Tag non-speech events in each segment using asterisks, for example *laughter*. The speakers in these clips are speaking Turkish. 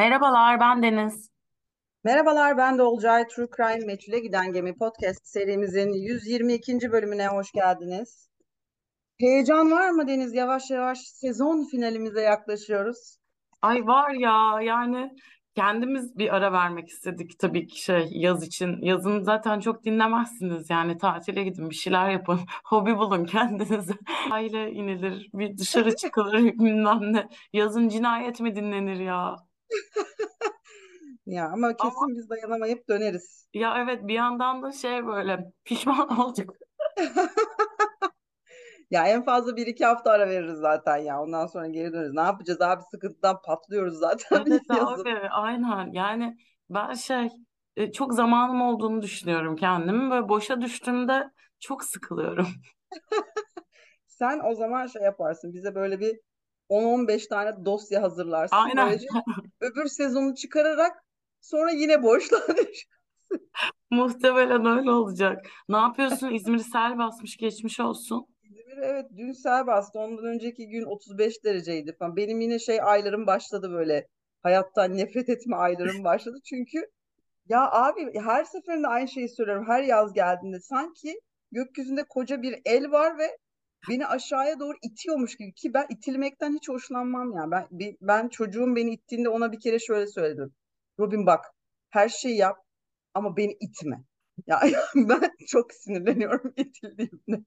Merhabalar, ben Deniz. Merhabalar, ben de Olcay True Crime Meçhule Giden Gemi podcast serimizin 122. bölümüne hoş geldiniz. Heyecan var mı Deniz? Yavaş yavaş sezon finalimize yaklaşıyoruz. Ay var ya yani kendimiz bir ara vermek istedik tabii ki şey yaz için. Yazın zaten çok dinlemezsiniz yani tatile gidin bir şeyler yapın. *laughs* Hobi bulun kendinize. *laughs* Aile inilir bir dışarı *laughs* çıkılır bilmem ne. Yazın cinayet mi dinlenir ya? *laughs* Ya ama Ama kesin biz dayanamayıp döneriz. ya evet bir yandan da şey böyle pişman *laughs* olacak. *laughs* Ya en fazla bir iki hafta ara veririz zaten ya. Ondan sonra geri döneriz. Ne yapacağız abi? Sıkıntıdan patlıyoruz zaten Evet yazın. abi aynen yani ben şey e, çok zamanım olduğunu düşünüyorum kendimi ve boşa düştüğümde çok sıkılıyorum. Sen o zaman şey yaparsın. Bize böyle bir 10-15 tane dosya hazırlarsın. Aynen Böylece *laughs* öbür sezonu çıkararak sonra yine boşluğa *laughs* muhtemelen öyle olacak. Ne yapıyorsun? İzmir'i sel basmış geçmiş olsun. İzmir evet dün sel bastı. Ondan önceki gün 35 dereceydi falan. Benim yine şey aylarım başladı böyle. Hayattan nefret etme aylarım *laughs* başladı. Çünkü ya abi her seferinde aynı şeyi söylüyorum. Her yaz geldiğinde sanki gökyüzünde koca bir el var ve beni aşağıya doğru itiyormuş gibi ki ben itilmekten hiç hoşlanmam ya. Ben bir- ben çocuğum beni ittiğinde ona bir kere şöyle söyledim. Robin bak her şeyi yap ama beni itme. Ya *laughs* ben çok sinirleniyorum *laughs* itildiğimde.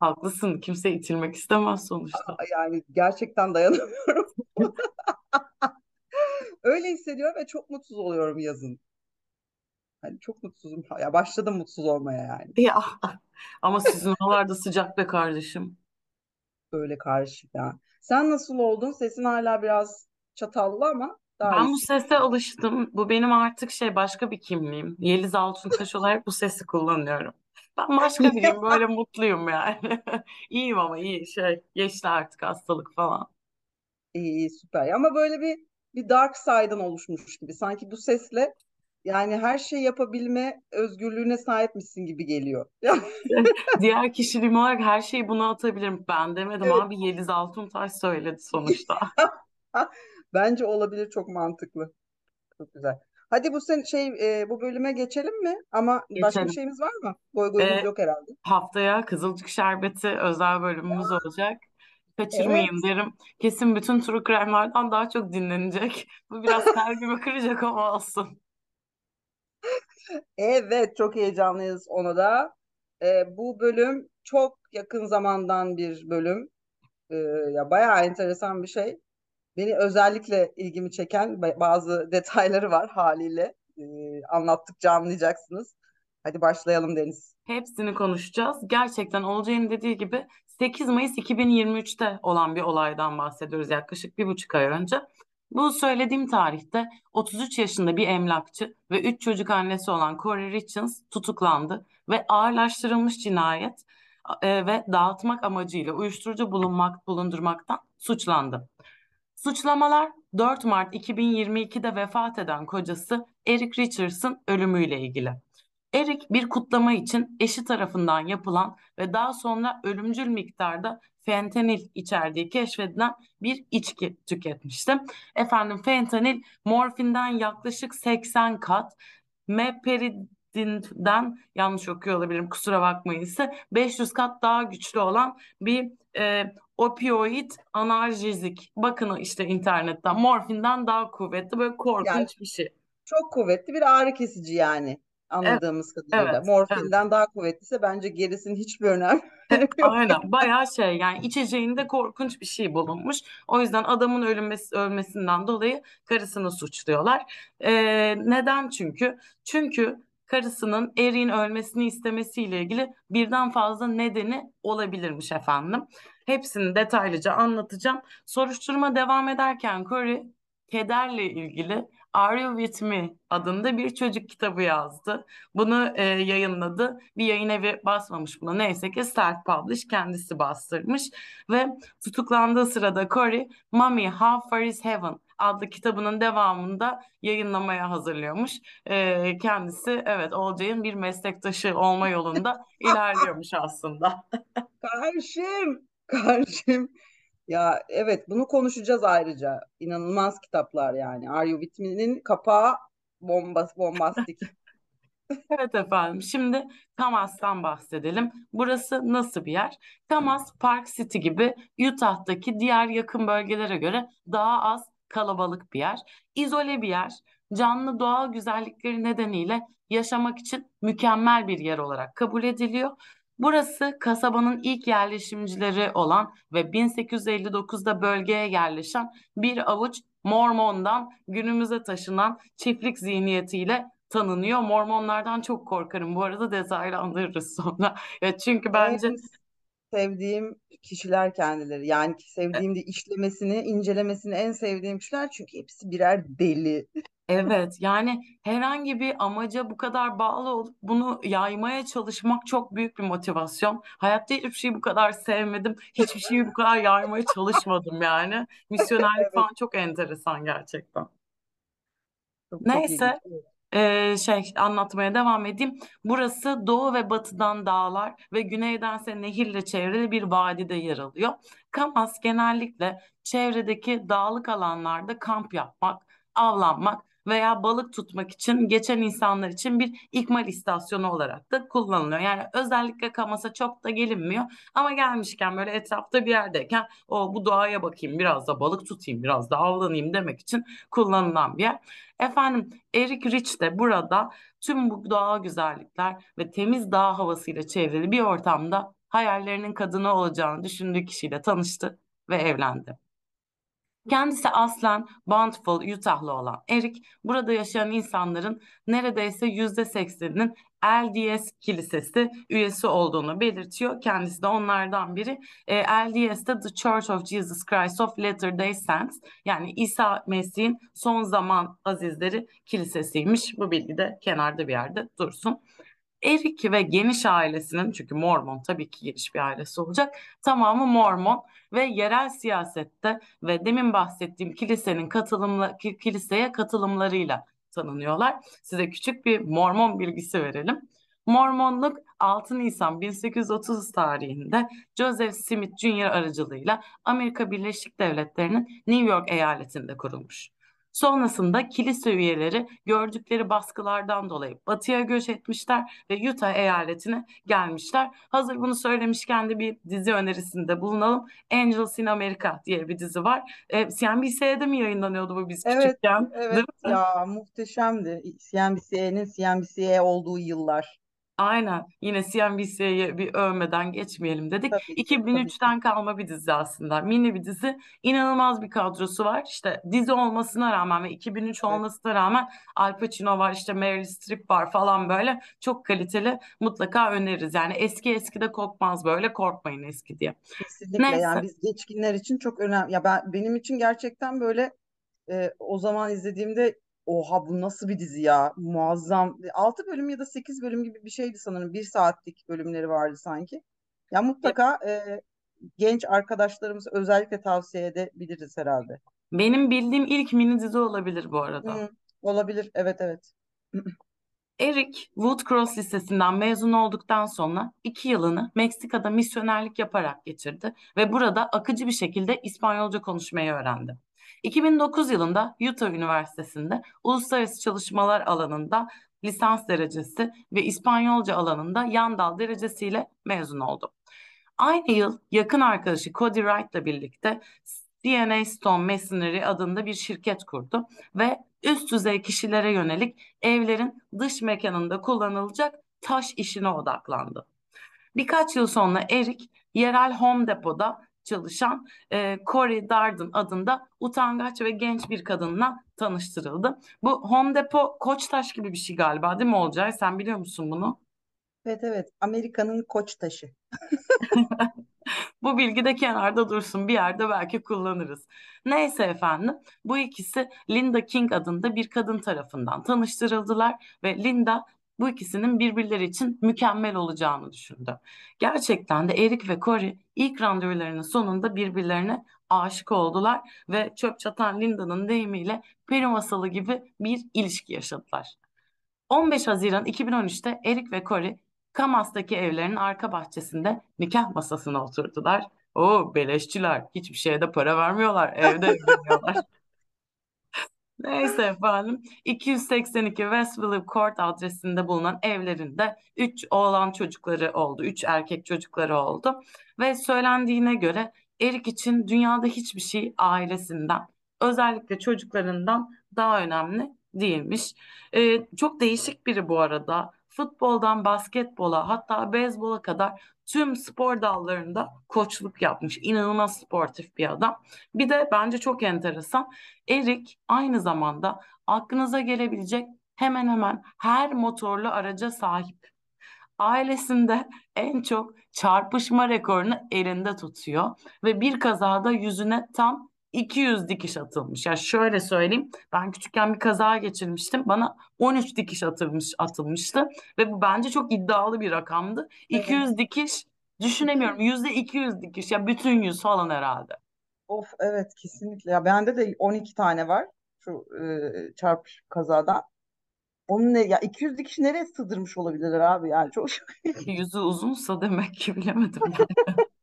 Haklısın. Kimse itilmek istemez sonuçta. Yani gerçekten dayanamıyorum. *laughs* Öyle hissediyorum ve çok mutsuz oluyorum yazın. Hani çok mutsuzum. Ya başladım mutsuz olmaya yani. Ya *laughs* ama sizin oralarda sıcak be kardeşim. Böyle karışık ya. Sen nasıl oldun? Sesin hala biraz çatallı ama daha Ben bu iyisin. sese alıştım. Bu benim artık şey başka bir kimliğim. Yeliz Altuntaş olarak bu sesi kullanıyorum. Ben başka biriyim. Böyle *laughs* mutluyum yani. *laughs* İyiyim ama iyi şey. Geçti artık hastalık falan. İyi, iyi süper. Ama böyle bir bir dark side'ın oluşmuş gibi. Sanki bu sesle yani her şey yapabilme özgürlüğüne sahipmişsin gibi geliyor. *laughs* Diğer kişiliğim olarak her şeyi buna atabilirim. Ben demedim Evet. abi Yeliz Altuntaş söyledi sonuçta. *laughs* Bence olabilir çok mantıklı. Çok güzel. Hadi bu sen şey e, bu bölüme geçelim mi? Ama başka bir Geçelim. şeyimiz var mı? Goyumuz Ee, yok herhalde. haftaya Kızılcık Şerbeti özel bölümümüz olacak. Kaçırmayayım Evet. derim. Kesin bütün True Crime'lardan daha çok dinlenecek. Bu biraz kalbimi kıracak ama olsun. Evet, çok heyecanlıyız ona da. E, bu bölüm çok yakın zamandan bir bölüm. E, ya bayağı enteresan bir şey. Beni özellikle ilgimi çeken ba- bazı *laughs* detayları var haliyle. E, anlattıkça anlayacaksınız. Hadi başlayalım Deniz. Hepsini konuşacağız. Gerçekten Olcay'ın dediği gibi 8 Mayıs 2023'te olan bir olaydan bahsediyoruz yaklaşık bir buçuk ay önce. Bu söylediğim tarihte 33 yaşında bir emlakçı ve 3 çocuk annesi olan Corey Richards tutuklandı ve ağırlaştırılmış cinayet e, ve dağıtmak amacıyla uyuşturucu bulunmak bulundurmaktan suçlandı. Suçlamalar 4 Mart 2022'de vefat eden kocası Eric Richards'ın ölümüyle ilgili. Eric bir kutlama için eşi tarafından yapılan ve daha sonra ölümcül miktarda fentanil içerdiği keşfedilen bir içki tüketmişti. Efendim fentanil morfinden yaklaşık 80 kat, meperidinden yanlış okuyor olabilirim kusura bakmayın ise 500 kat daha güçlü olan bir e, opioid analjezik. Bakın işte internetten morfinden daha kuvvetli böyle Yani korkunç bir şey. çok kuvvetli bir ağrı kesici yani Evet, anladığımız kadarıyla. evet, evet. Morfinden daha kuvvetliyse bence gerisinin hiçbir önemi *laughs* yok. Aynen bayağı şey yani içeceğinde korkunç bir şey bulunmuş. O yüzden adamın ölmesi, ölmesinden dolayı karısını suçluyorlar. Ee, neden çünkü? Çünkü karısının Erik'in ölmesini istemesiyle ilgili birden fazla nedeni olabilirmiş efendim. Hepsini detaylıca anlatacağım. Soruşturma devam ederken Corey kederle ilgili Are You With Me adında bir çocuk kitabı yazdı. Bunu e, yayınladı. Bir yayın evi basmamış buna. Neyse ki self-publish kendisi bastırmış. Ve tutuklandığı sırada Corey, Mommy How Far Is Heaven adlı kitabının devamında yayınlamaya hazırlıyormuş. E, kendisi evet Olcay'ın bir meslektaşı olma yolunda *laughs* ilerliyormuş aslında. Karşım, karşım. Ya evet bunu konuşacağız ayrıca. İnanılmaz kitaplar yani. Are You With Me'nin kapağı bombas, bombastik. *laughs* Evet efendim. Şimdi Kamas'tan bahsedelim. Burası nasıl bir yer? Kamas, Park City gibi Utah'taki diğer yakın bölgelere göre daha az kalabalık bir yer. İzole bir yer. Canlı doğal güzellikleri nedeniyle yaşamak için mükemmel bir yer olarak kabul ediliyor. Burası kasabanın ilk yerleşimcileri olan ve 1859'da bölgeye yerleşen bir avuç Mormon'dan günümüze taşınan çiftlik zihniyetiyle tanınıyor. Mormonlardan çok korkarım. Bu arada detaylandırırız *laughs* sonra. Ya çünkü bence En sevdiğim kişiler kendileri. Yani sevdiğim de işlemesini, incelemesini en sevdiğim kişiler çünkü hepsi birer deli. Evet yani herhangi bir amaca bu kadar bağlı olup bunu yaymaya çalışmak çok büyük bir motivasyon. Hayatta hiçbir şeyi bu kadar sevmedim. Hiçbir şeyi bu kadar yaymaya çalışmadım yani. Misyonerlik Evet, falan çok enteresan gerçekten. çok çok. Neyse Ee, şey anlatmaya devam edeyim. Burası doğu ve batıdan dağlar ve güneydense nehirle çevrili bir vadide yer alıyor. Kamas genellikle çevredeki dağlık alanlarda kamp yapmak, avlanmak veya balık tutmak için geçen insanlar için bir ikmal istasyonu olarak da kullanılıyor. Yani özellikle Kamas'a çok da gelinmiyor ama gelmişken böyle etrafta bir yerdeyken o bu doğaya bakayım, biraz da balık tutayım, biraz da avlanayım demek için kullanılan bir yer. Efendim Eric Rich de burada tüm bu doğal güzellikler ve temiz dağ havasıyla çevrili bir ortamda hayallerinin kadını olacağını düşündüğü kişiyle tanıştı ve evlendi. Kendisi aslen Bountiful, Utah'lı olan Eric, burada yaşayan insanların neredeyse yüzde sekseninin LDS Kilisesi üyesi olduğunu belirtiyor. Kendisi de onlardan biri. E, LDS de The Church of Jesus Christ of Latter-day Saints yani İsa Mesih'in son zaman azizleri kilisesiymiş. Bu bilgi de kenarda bir yerde dursun. Eric ve geniş ailesinin çünkü Mormon tabii ki geniş bir ailesi olacak. Tamamı Mormon ve yerel siyasette ve demin bahsettiğim kilisenin katılımla kiliseye katılımlarıyla tanınıyorlar. Size küçük bir Mormon bilgisi verelim. Mormonluk 6 Nisan 1830 tarihinde Joseph Smith Jr. aracılığıyla Amerika Birleşik Devletleri'nin New York eyaletinde kurulmuş. Sonrasında kilise üyeleri gördükleri baskılardan dolayı batıya göç etmişler ve Utah eyaletine gelmişler. Hazır bunu söylemişken de bir dizi önerisinde bulunalım. Angels in America diye bir dizi var. E, CNBC'de mi yayınlanıyordu bu biz Evet, küçükken? evet ya muhteşemdi. CNBC'nin CNBC olduğu yıllar. Aynen. Yine CNBC'yi bir övmeden geçmeyelim dedik. Tabii ki, tabii ki. 2003'ten kalma bir dizi aslında. Mini bir dizi. İnanılmaz bir kadrosu var. İşte dizi olmasına rağmen ve 2003 Evet. olmasına rağmen Al Pacino var, işte Meryl Streep var falan böyle. Çok kaliteli. Mutlaka öneririz. Yani eski eski de kokmaz böyle. Korkmayın eski diye. Kesinlikle Neyse. yani biz geçkinler için çok önemli. Ya ben benim için gerçekten böyle e, o zaman izlediğimde oha bu nasıl bir dizi ya muazzam. 6 bölüm ya da 8 bölüm gibi bir şeydi sanırım. Bir saatlik bölümleri vardı sanki. Ya mutlaka e, genç arkadaşlarımız özellikle tavsiye edebiliriz herhalde. Benim bildiğim ilk mini dizi olabilir bu arada. Hı, olabilir. Evet evet. *clears throat* Eric Woodcross Lisesi'nden mezun olduktan sonra iki yılını Meksika'da misyonerlik yaparak geçirdi ve burada akıcı bir şekilde İspanyolca konuşmayı öğrendi. 2009 yılında Utah Üniversitesi'nde uluslararası çalışmalar alanında lisans derecesi ve İspanyolca alanında yan dal derecesiyle mezun oldu. Aynı yıl yakın arkadaşı Cody Wright'la birlikte DNA Stone Masonry adında bir şirket kurdu ve üst düzey kişilere yönelik evlerin dış mekanında kullanılacak taş işine odaklandı. Birkaç yıl sonra Eric yerel Home Depot'da çalışan e, Corey Darden adında utangaç ve genç bir kadınla tanıştırıldı. Bu Home Depot Koçtaş gibi bir şey galiba değil mi Olcay? Sen biliyor musun bunu? Evet evet. Amerika'nın koç taşı. *laughs* Bu bilgi de kenarda dursun bir yerde belki kullanırız. Neyse efendim bu ikisi Linda King adında bir kadın tarafından tanıştırıldılar ve Linda bu ikisinin birbirleri için mükemmel olacağını düşündü. Gerçekten de Eric ve Corey ilk randevularının sonunda birbirlerine aşık oldular ve çöp çatan Linda'nın deyimiyle peri masalı gibi bir ilişki yaşadılar. 15 Haziran 2013'te Eric ve Corey Kamas'taki evlerinin arka bahçesinde nikah masasına oturdular O beleşçiler hiçbir şeye de para vermiyorlar. Evde *laughs* evleniyorlar. Neyse efendim 282 West Phillip Court adresinde bulunan evlerinde 3 oğlan çocukları oldu. 3 erkek çocukları oldu. Ve söylendiğine göre Erik için dünyada hiçbir şey ailesinden özellikle çocuklarından daha önemli değilmiş. Ee, çok değişik biri bu arada. Futboldan basketbola hatta beyzbola kadar tüm spor dallarında koçluk yapmış. İnanılmaz sportif bir adam. Bir de bence çok enteresan. Erik aynı zamanda aklınıza gelebilecek hemen hemen her motorlu araca sahip. Ailesinde en çok çarpışma rekorunu elinde tutuyor ve bir kazada yüzüne tam 200 dikiş atılmış. Ya yani şöyle söyleyeyim, ben küçükken bir kaza geçirmiştim. Bana 13 dikiş atılmış atılmıştı ve bu bence çok iddialı bir rakamdı. 200 dikiş düşünemiyorum. Yüzde 200 dikiş ya bütün yüz falan herhalde. Of evet kesinlikle. Ya bende de 12 tane var şu e, çarpış kazadan. Onun ne ya 200 dikiş nereye sığdırmış olabilirler abi yani çok *laughs* Yüzü uzunsa demek ki bilemedim. *laughs*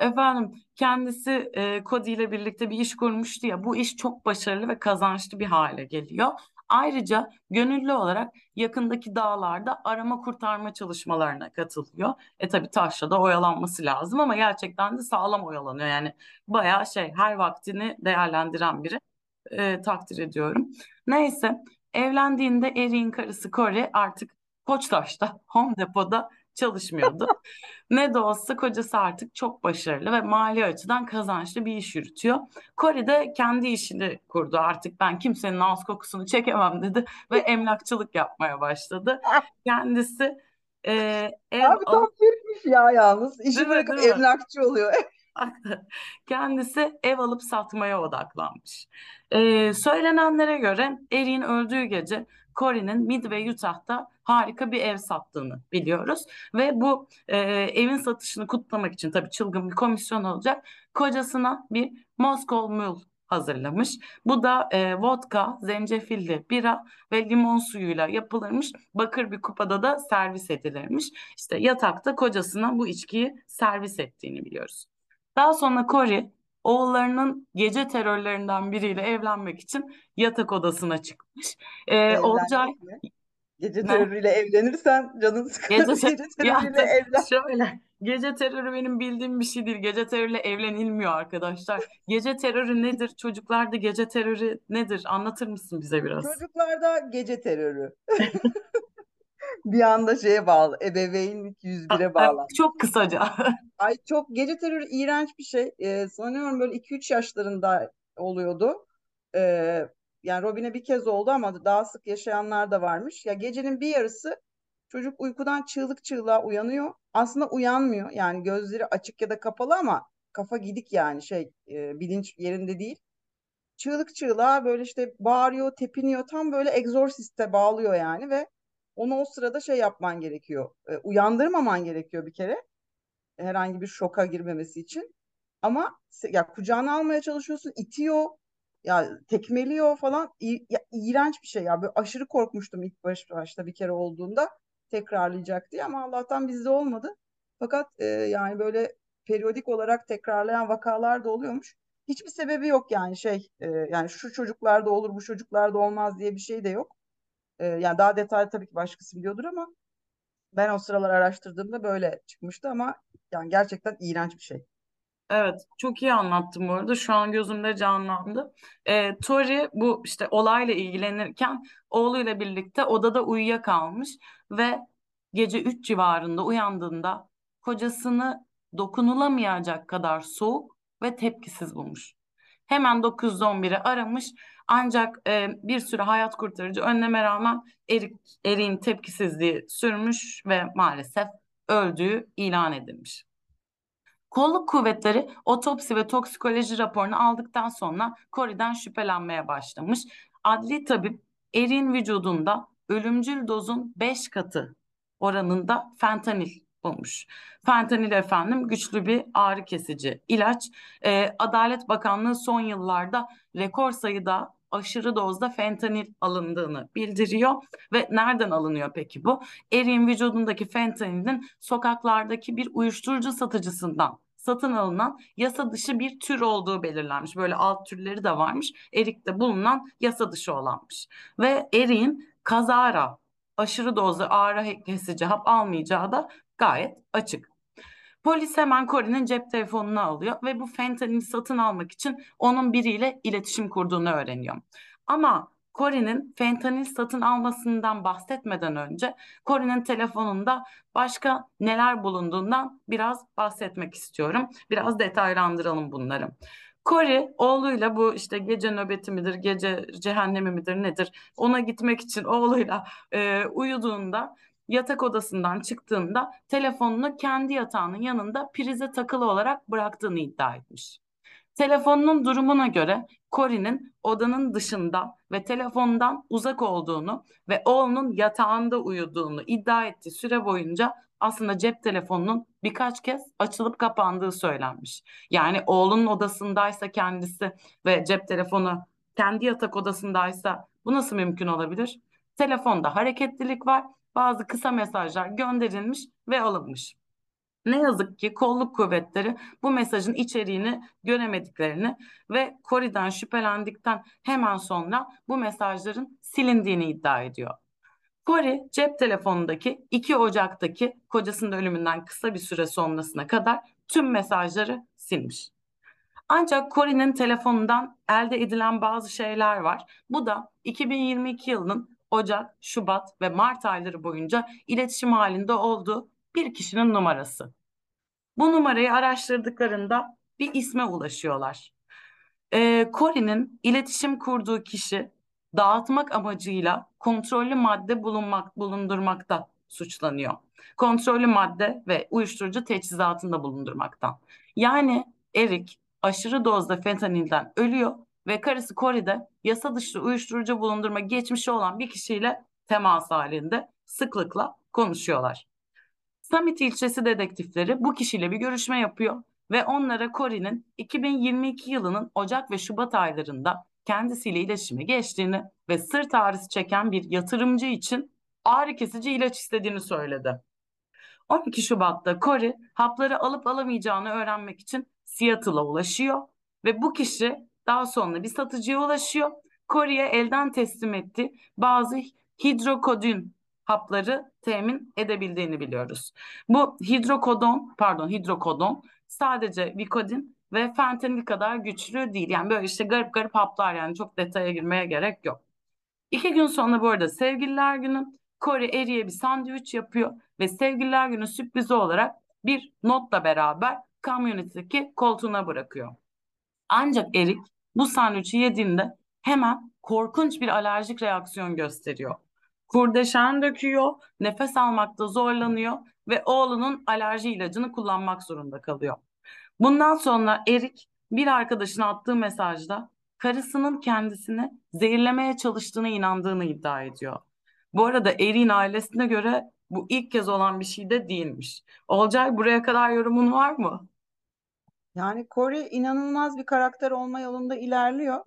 Efendim kendisi e, Cody ile birlikte bir iş kurmuştu ya bu iş çok başarılı ve kazançlı bir hale geliyor. Ayrıca gönüllü olarak yakındaki dağlarda arama kurtarma çalışmalarına katılıyor. E tabi taşla da oyalanması lazım ama gerçekten de sağlam oyalanıyor. Yani bayağı şey her vaktini değerlendiren biri e, takdir ediyorum. Neyse evlendiğinde Erik'in karısı Corey artık Koçtaş'ta Home Depot'da çalışmıyordu. *laughs* ne de olsa kocası artık çok başarılı ve mali açıdan kazançlı bir iş yürütüyor. Corey de kendi işini kurdu. Artık ben kimsenin ağız kokusunu çekemem dedi ve *laughs* emlakçılık yapmaya başladı. Kendisi e, ev Abi tam Türkmüş ya yalnız. İşi Değil bırakıp değil emlakçı oluyor. *laughs* Kendisi ev alıp satmaya odaklanmış. Ee, söylenenlere göre Erik'in öldüğü gece Corey'nin Midway, Utah'ta harika bir ev sattığını biliyoruz. Ve bu e, evin satışını kutlamak için tabii çılgın bir komisyon olacak. Kocasına bir Moscow Mule hazırlamış. Bu da e, vodka, zencefilli bira ve limon suyuyla yapılırmış. Bakır bir kupada da servis edilirmiş. İşte yatakta kocasına bu içkiyi servis ettiğini biliyoruz. Daha sonra Corey oğullarının gece terörlerinden biriyle evlenmek için yatak odasına çıkmış. Ee, Evlenmek Olcay mi? Gece Ne? terörüyle evlenirsen canın sıkılır. Gece *laughs* Gece, Ya terörüyle evlen. şöyle gece terörü benim bildiğim bir şey değil. Gece terörüyle evlenilmiyor arkadaşlar. Gece terörü nedir? Çocuklarda gece terörü nedir? Anlatır mısın bize biraz? Çocuklarda gece terörü. *laughs* Bir anda şeye bağlı. Ebeveynlik 101'e bağlı. Çok kısaca. *laughs* Ay çok gece terörü iğrenç bir şey. Ee, sanıyorum böyle 2-3 yaşlarında oluyordu. Ee, yani Robin'e bir kez oldu ama daha sık yaşayanlar da varmış. Ya gecenin bir yarısı çocuk uykudan çığlık çığlığa uyanıyor. Aslında uyanmıyor. Yani gözleri açık ya da kapalı ama kafa gidik yani şey e, bilinç yerinde değil. Çığlık çığlığa böyle işte bağırıyor, tepiniyor. Tam böyle egzorsiste bağlıyor yani ve onu o sırada şey yapman gerekiyor. E, uyandırmaman gerekiyor bir kere herhangi bir şoka girmemesi için. Ama ya kucağına almaya çalışıyorsun, itiyor, ya tekmeliyor falan. İ, ya, iğrenç bir şey ya. Böyle aşırı korkmuştum ilk baş, başta bir kere olduğunda tekrarlayacak diye ama Allah'tan bizde olmadı. Fakat e, yani böyle periyodik olarak tekrarlayan vakalar da oluyormuş. Hiçbir sebebi yok yani şey e, yani şu çocuklarda olur bu çocuklarda olmaz diye bir şey de yok. E, yani daha detaylı tabii ki başkası biliyordur ama ben o sıralar araştırdığımda böyle çıkmıştı ama yani gerçekten iğrenç bir şey. Evet, çok iyi anlattım bu arada. Şu an gözümde canlandı. Ee, Tori bu işte olayla ilgilenirken oğluyla birlikte odada uyuyakalmış ve gece 3 civarında uyandığında kocasını dokunulamayacak kadar soğuk ve tepkisiz bulmuş. Hemen 911'i aramış ancak e, bir süre hayat kurtarıcı önleme rağmen Erik, Erik'in tepkisizliği sürmüş ve maalesef öldüğü ilan edilmiş. Kolluk kuvvetleri otopsi ve toksikoloji raporunu aldıktan sonra Corey'den şüphelenmeye başlamış. Adli tabip Erik'in vücudunda ölümcül dozun 5 katı oranında fentanil bulmuş. Fentanil efendim güçlü bir ağrı kesici ilaç. Ee, Adalet Bakanlığı son yıllarda rekor sayıda aşırı dozda fentanil alındığını bildiriyor. Ve nereden alınıyor peki bu? Erik'in vücudundaki fentanilin sokaklardaki bir uyuşturucu satıcısından satın alınan yasa dışı bir tür olduğu belirlenmiş. Böyle alt türleri de varmış. Erik'te bulunan yasa dışı olanmış. Ve Erik'in kazara aşırı dozda ağrı kesici hap almayacağı da gayet açık. Polis hemen Cory'nin cep telefonunu alıyor ve bu fentanili satın almak için onun biriyle iletişim kurduğunu öğreniyor. Ama Cory'nin fentanil satın almasından bahsetmeden önce Cory'nin telefonunda başka neler bulunduğundan biraz bahsetmek istiyorum. Biraz detaylandıralım bunları. Cory oğluyla bu işte gece nöbeti midir, gece cehennemi midir nedir ona gitmek için oğluyla e, uyuduğunda yatak odasından çıktığında telefonunu kendi yatağının yanında prize takılı olarak bıraktığını iddia etmiş. Telefonunun durumuna göre Cory'nin odanın dışında ve telefondan uzak olduğunu ve oğlunun yatağında uyuduğunu iddia ettiği süre boyunca aslında cep telefonunun birkaç kez açılıp kapandığı söylenmiş. Yani oğlunun odasındaysa kendisi ve cep telefonu kendi yatak odasındaysa bu nasıl mümkün olabilir? Telefonda hareketlilik var, bazı kısa mesajlar gönderilmiş ve alınmış. Ne yazık ki kolluk kuvvetleri bu mesajın içeriğini göremediklerini ve Kori'den şüphelendikten hemen sonra bu mesajların silindiğini iddia ediyor. Kori cep telefonundaki 2 Ocak'taki kocasının ölümünden kısa bir süre sonrasına kadar tüm mesajları silmiş. Ancak Cory'nin telefonundan elde edilen bazı şeyler var. Bu da 2022 yılının Ocak, Şubat ve Mart ayları boyunca iletişim halinde olduğu bir kişinin numarası. Bu numarayı araştırdıklarında bir isme ulaşıyorlar. Ee, Cory'nin iletişim kurduğu kişi dağıtmak amacıyla kontrollü madde bulunmak bulundurmakta suçlanıyor. Kontrollü madde ve uyuşturucu teçhizatında bulundurmaktan. Yani Erik aşırı dozda fentanilden ölüyor ve karısı Cory'de yasa dışı uyuşturucu bulundurma geçmişi olan bir kişiyle temas halinde sıklıkla konuşuyorlar. Summit ilçesi dedektifleri bu kişiyle bir görüşme yapıyor ve onlara Cory'nin 2022 yılının Ocak ve Şubat aylarında kendisiyle iletişime geçtiğini ve sırt ağrısı çeken bir yatırımcı için ağrı kesici ilaç istediğini söyledi. 12 Şubat'ta Cory hapları alıp alamayacağını öğrenmek için Seattle'a ulaşıyor ve bu kişi daha sonra bir satıcıya ulaşıyor. Cory'e elden teslim etti bazı hidrokodin hapları temin edebildiğini biliyoruz. Bu hidrokodon, pardon hidrokodon sadece Vicodin ve fentanil kadar güçlü değil. Yani böyle işte garip garip haplar yani çok detaya girmeye gerek yok. İki gün sonra bu arada sevgililer günü Corey Eri'ye bir sandviç yapıyor ve sevgililer günü sürprizi olarak bir notla beraber kamyonetteki koltuğuna bırakıyor. Ancak Erik bu sandviçi yediğinde hemen korkunç bir alerjik reaksiyon gösteriyor. Kurdeşen döküyor, nefes almakta zorlanıyor ve oğlunun alerji ilacını kullanmak zorunda kalıyor. Bundan sonra Erik bir arkadaşına attığı mesajda karısının kendisini zehirlemeye çalıştığına inandığını iddia ediyor. Bu arada Erik'in ailesine göre bu ilk kez olan bir şey de değilmiş. Olcay buraya kadar yorumun var mı? Yani Corey inanılmaz bir karakter olma yolunda ilerliyor.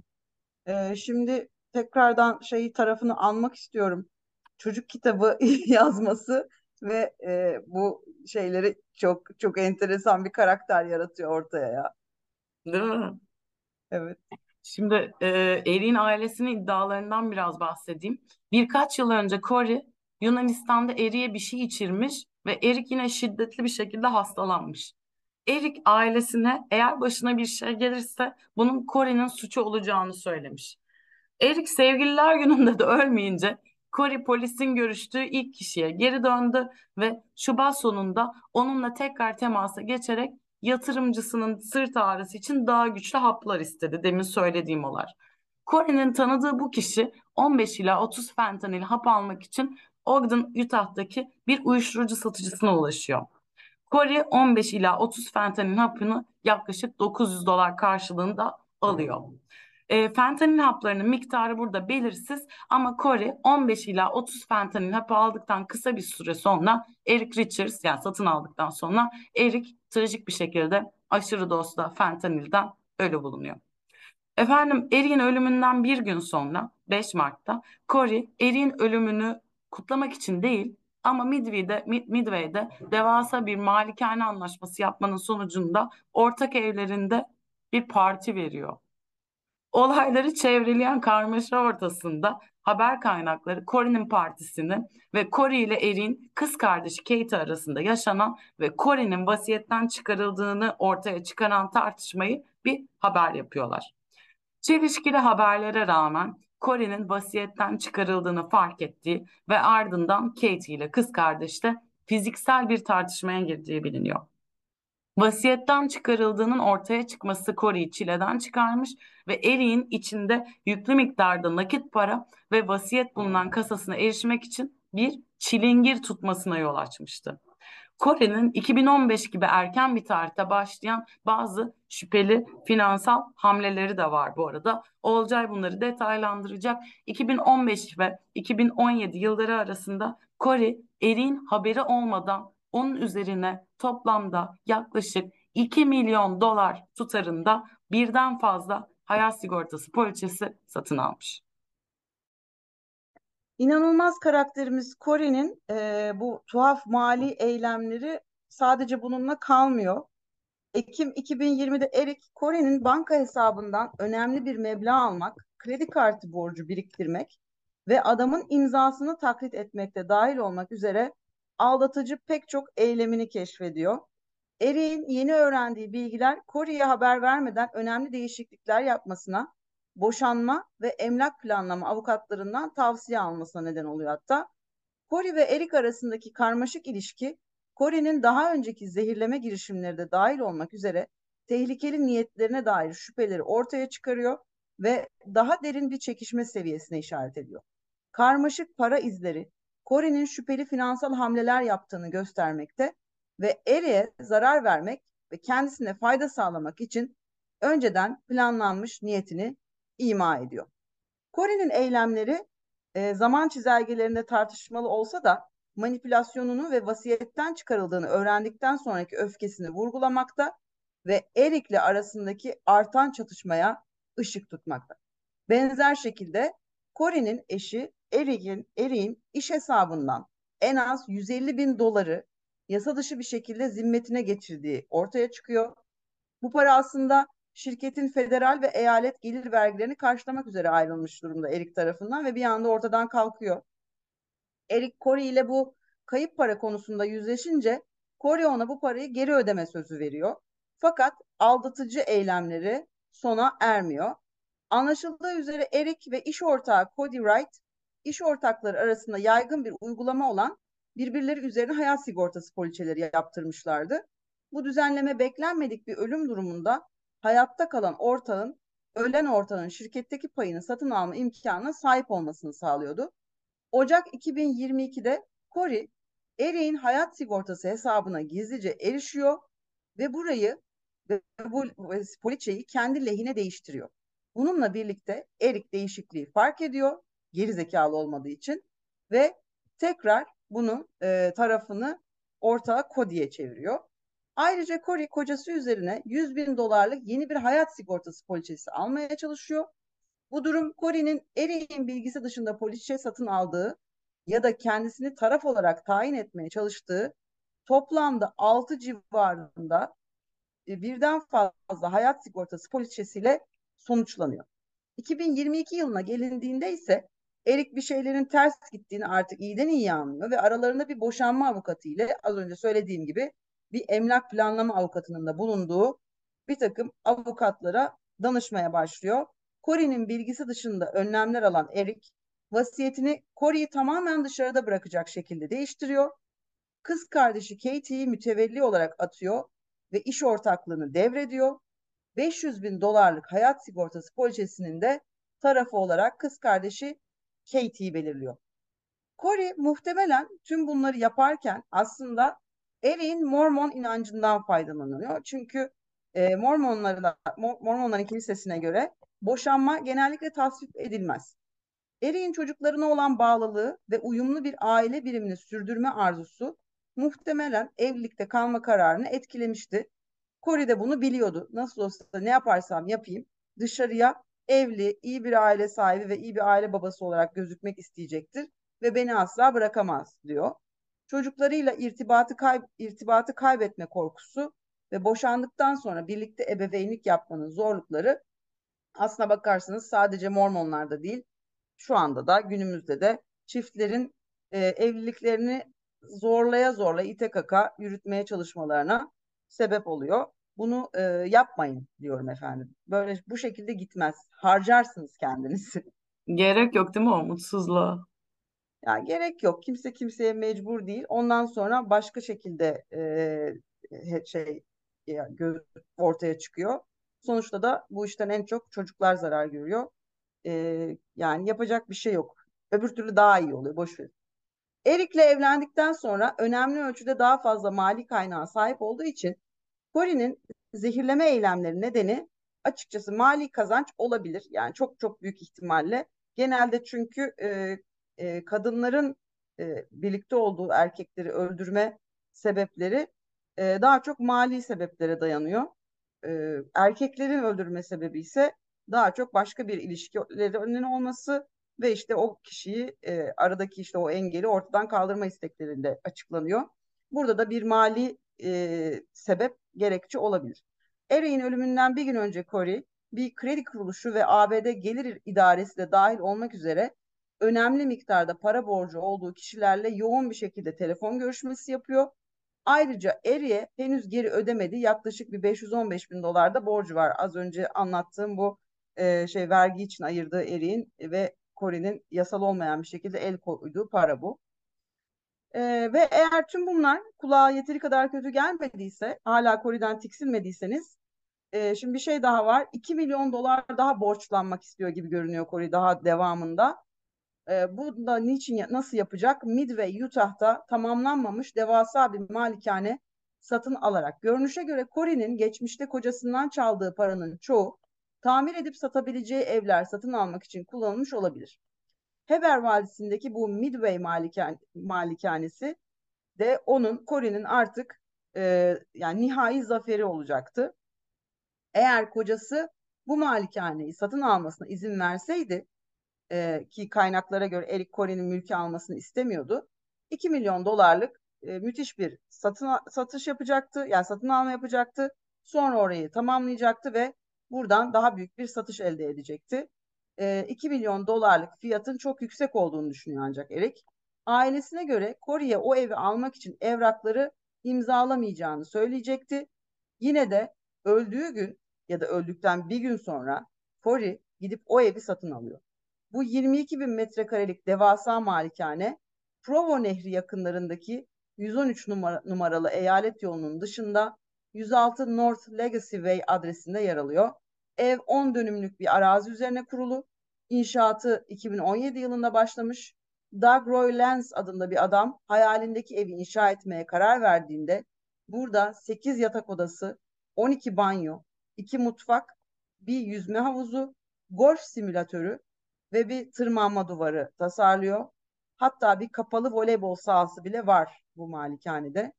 Ee, şimdi tekrardan şeyi tarafını almak istiyorum. Çocuk kitabı *laughs* yazması ve e, bu şeyleri çok çok enteresan bir karakter yaratıyor ortaya ya. Değil mi? Evet. Şimdi e, Erik'in ailesinin iddialarından biraz bahsedeyim. Birkaç yıl önce Corey Yunanistan'da Erik'e bir şey içirmiş ve Erik yine şiddetli bir şekilde hastalanmış. Erik ailesine eğer başına bir şey gelirse bunun Corey'nin suçu olacağını söylemiş. Erik sevgililer gününde de ölmeyince Corey polisin görüştüğü ilk kişiye geri döndü ve Şubat sonunda onunla tekrar temasa geçerek yatırımcısının sırt ağrısı için daha güçlü haplar istedi. Demin söylediğim olar. Corey'nin tanıdığı bu kişi 15 ila 30 fentanil hap almak için Ogden, Utah'taki bir uyuşturucu satıcısına ulaşıyor. Corey 15 ila 30 fentanil hapını yaklaşık 900 dolar karşılığında alıyor. E, fentanil haplarının miktarı burada belirsiz ama Corey 15 ila 30 fentanil hapı aldıktan kısa bir süre sonra Eric Richards yani satın aldıktan sonra Eric trajik bir şekilde aşırı dozda fentanilden ölü bulunuyor. Efendim Erik'in ölümünden bir gün sonra 5 Mart'ta Cory Erik'in ölümünü kutlamak için değil ama Midway'de, Midway'de devasa bir malikane anlaşması yapmanın sonucunda ortak evlerinde bir parti veriyor. Olayları çevreleyen karmaşa ortasında haber kaynakları Cory'nin partisini ve Cory ile Erik'in kız kardeşi Kate arasında yaşanan ve Cory'nin vasiyetten çıkarıldığını ortaya çıkaran tartışmayı bir haber yapıyorlar. Çelişkili haberlere rağmen Cory'nin vasiyetten çıkarıldığını fark ettiği ve ardından Katie ile kız kardeş de fiziksel bir tartışmaya girdiği biliniyor. Vasiyetten çıkarıldığının ortaya çıkması Cory'i çileden çıkarmış ve Erik'in içinde yüklü miktarda nakit para ve vasiyet bulunan kasasına erişmek için bir çilingir tutmasına yol açmıştı. Kore'nin 2015 gibi erken bir tarihte başlayan bazı şüpheli finansal hamleleri de var bu arada. Olcay bunları detaylandıracak. 2015 ve 2017 yılları arasında Kore, Erik'in haberi olmadan onun üzerine toplamda yaklaşık 2 milyon dolar tutarında birden fazla hayat sigortası poliçesi satın almış. İnanılmaz karakterimiz Cory'nin e, bu tuhaf mali eylemleri sadece bununla kalmıyor. Ekim 2020'de Eric, Cory'nin banka hesabından önemli bir meblağ almak, kredi kartı borcu biriktirmek ve adamın imzasını taklit etmekte dahil olmak üzere aldatıcı pek çok eylemini keşfediyor. Eric'in yeni öğrendiği bilgiler Cory'e haber vermeden önemli değişiklikler yapmasına boşanma ve emlak planlama avukatlarından tavsiye almasına neden oluyor hatta. Cory ve Eric arasındaki karmaşık ilişki Cory'nin daha önceki zehirleme girişimleri de dahil olmak üzere tehlikeli niyetlerine dair şüpheleri ortaya çıkarıyor ve daha derin bir çekişme seviyesine işaret ediyor. Karmaşık para izleri Cory'nin şüpheli finansal hamleler yaptığını göstermekte ve Eric'e zarar vermek ve kendisine fayda sağlamak için önceden planlanmış niyetini ima ediyor. Cory'nin eylemleri e, zaman çizelgelerinde tartışmalı olsa da manipülasyonunu ve vasiyetten çıkarıldığını öğrendikten sonraki öfkesini vurgulamakta ve Erik'le arasındaki artan çatışmaya ışık tutmakta. Benzer şekilde Cory'nin eşi Erik'in Erik'in iş hesabından en az 150 bin doları yasa dışı bir şekilde zimmetine geçirdiği ortaya çıkıyor. Bu para aslında şirketin federal ve eyalet gelir vergilerini karşılamak üzere ayrılmış durumda Erik tarafından ve bir anda ortadan kalkıyor. Erik Corey ile bu kayıp para konusunda yüzleşince Corey ona bu parayı geri ödeme sözü veriyor. Fakat aldatıcı eylemleri sona ermiyor. Anlaşıldığı üzere Erik ve iş ortağı Cody Wright, iş ortakları arasında yaygın bir uygulama olan birbirleri üzerine hayat sigortası poliçeleri yaptırmışlardı. Bu düzenleme beklenmedik bir ölüm durumunda hayatta kalan ortağın ölen ortağın şirketteki payını satın alma imkanına sahip olmasını sağlıyordu. Ocak 2022'de Cory, Erik'in hayat sigortası hesabına gizlice erişiyor ve burayı ve bu poliçeyi kendi lehine değiştiriyor. Bununla birlikte Erik değişikliği fark ediyor, geri zekalı olmadığı için ve tekrar bunun e, tarafını ortağı Cody'ye çeviriyor. Ayrıca Cory kocası üzerine 100 bin dolarlık yeni bir hayat sigortası poliçesi almaya çalışıyor. Bu durum Cory'nin Erik'in bilgisi dışında poliçe satın aldığı ya da kendisini taraf olarak tayin etmeye çalıştığı toplamda 6 civarında e, birden fazla hayat sigortası poliçesiyle sonuçlanıyor. 2022 yılına gelindiğinde ise Erik bir şeylerin ters gittiğini artık iyiden iyi anlıyor ve aralarında bir boşanma avukatı ile az önce söylediğim gibi bir emlak planlama avukatının da bulunduğu bir takım avukatlara danışmaya başlıyor. Cory'nin bilgisi dışında önlemler alan Eric, vasiyetini Cory'i tamamen dışarıda bırakacak şekilde değiştiriyor. Kız kardeşi Katie'yi mütevelli olarak atıyor ve iş ortaklığını devrediyor. 500 bin dolarlık hayat sigortası poliçesinin de tarafı olarak kız kardeşi Katie'yi belirliyor. Cory muhtemelen tüm bunları yaparken aslında Erik'in Mormon inancından faydalanıyor. Çünkü e, Mormonların, Mormonların kilisesine göre boşanma genellikle tasvip edilmez. Erik'in çocuklarına olan bağlılığı ve uyumlu bir aile birimini sürdürme arzusu muhtemelen evlilikte kalma kararını etkilemişti. Corey de bunu biliyordu. Nasıl olsa ne yaparsam yapayım dışarıya evli, iyi bir aile sahibi ve iyi bir aile babası olarak gözükmek isteyecektir ve beni asla bırakamaz diyor. Çocuklarıyla irtibatı kay irtibatı kaybetme korkusu ve boşandıktan sonra birlikte ebeveynlik yapmanın zorlukları aslına bakarsanız sadece Mormonlarda değil, şu anda da günümüzde de çiftlerin e, evliliklerini zorlaya zorla ite kaka yürütmeye çalışmalarına sebep oluyor. Bunu e, yapmayın diyorum efendim. Böyle bu şekilde gitmez. Harcarsınız kendinizi. Gerek yok değil mi o mutsuzluğa? Yani gerek yok. Kimse kimseye mecbur değil. Ondan sonra başka şekilde e, şey ortaya çıkıyor. Sonuçta da bu işten en çok çocuklar zarar görüyor. E, yani yapacak bir şey yok. Öbür türlü daha iyi oluyor. Boş ver. Erik'le evlendikten sonra önemli ölçüde daha fazla mali kaynağa sahip olduğu için Cory'nin zehirleme eylemleri nedeni açıkçası mali kazanç olabilir. Yani çok çok büyük ihtimalle. Genelde çünkü e, e, kadınların e, birlikte olduğu erkekleri öldürme sebepleri e, daha çok mali sebeplere dayanıyor. E, erkeklerin öldürme sebebi ise daha çok başka bir ilişkilerinin olması ve işte o kişiyi e, aradaki işte o engeli ortadan kaldırma isteklerinde açıklanıyor. Burada da bir mali e, sebep gerekçe olabilir. Eray'in ölümünden bir gün önce Corey bir kredi kuruluşu ve ABD Gelir İdaresi de dahil olmak üzere önemli miktarda para borcu olduğu kişilerle yoğun bir şekilde telefon görüşmesi yapıyor. Ayrıca Eri'ye henüz geri ödemedi. Yaklaşık bir 515 bin dolar da borcu var. Az önce anlattığım bu e, şey vergi için ayırdığı Eri'nin ve Kore'nin yasal olmayan bir şekilde el koyduğu para bu. E, ve eğer tüm bunlar kulağa yeteri kadar kötü gelmediyse, hala Kore'den tiksinmediyseniz, e, şimdi bir şey daha var. 2 milyon dolar daha borçlanmak istiyor gibi görünüyor Kore daha devamında. E, bu da niçin nasıl yapacak? Midway, Utah'ta tamamlanmamış devasa bir malikane satın alarak. Görünüşe göre Cory'nin geçmişte kocasından çaldığı paranın çoğu tamir edip satabileceği evler satın almak için kullanılmış olabilir. Heber Vadisi'ndeki bu Midway malikan malikanesi de onun Cory'nin artık e, yani nihai zaferi olacaktı. Eğer kocası bu malikaneyi satın almasına izin verseydi e, ki kaynaklara göre Eric Cory'nin mülkü almasını istemiyordu. 2 milyon dolarlık e, müthiş bir satın satış yapacaktı. Yani satın alma yapacaktı. Sonra orayı tamamlayacaktı ve buradan daha büyük bir satış elde edecekti. E, 2 milyon dolarlık fiyatın çok yüksek olduğunu düşünüyor ancak Eric. Ailesine göre Corey'e o evi almak için evrakları imzalamayacağını söyleyecekti. Yine de öldüğü gün ya da öldükten bir gün sonra Corey gidip o evi satın alıyor. Bu 22 bin metrekarelik devasa malikane Provo Nehri yakınlarındaki 113 numara, numaralı eyalet yolunun dışında 106 North Legacy Way adresinde yer alıyor. Ev 10 dönümlük bir arazi üzerine kurulu. İnşaatı 2017 yılında başlamış. Doug Roy Lance adında bir adam hayalindeki evi inşa etmeye karar verdiğinde burada 8 yatak odası, 12 banyo, 2 mutfak, bir yüzme havuzu, golf simülatörü ve bir tırmanma duvarı tasarlıyor. Hatta bir kapalı voleybol sahası bile var bu malikanede.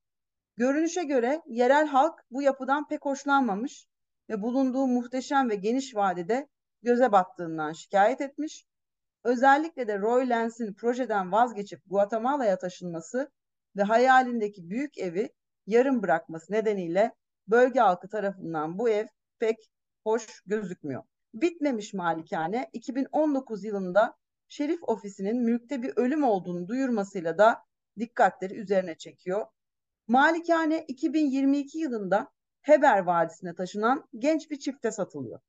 Görünüşe göre yerel halk bu yapıdan pek hoşlanmamış ve bulunduğu muhteşem ve geniş vadede göze battığından şikayet etmiş. Özellikle de Roy Lence'in projeden vazgeçip Guatemala'ya taşınması ve hayalindeki büyük evi yarım bırakması nedeniyle bölge halkı tarafından bu ev pek hoş gözükmüyor. Bitmemiş malikane 2019 yılında şerif ofisinin mülkte bir ölüm olduğunu duyurmasıyla da dikkatleri üzerine çekiyor. Malikane 2022 yılında Heber Vadisi'ne taşınan genç bir çifte satılıyor.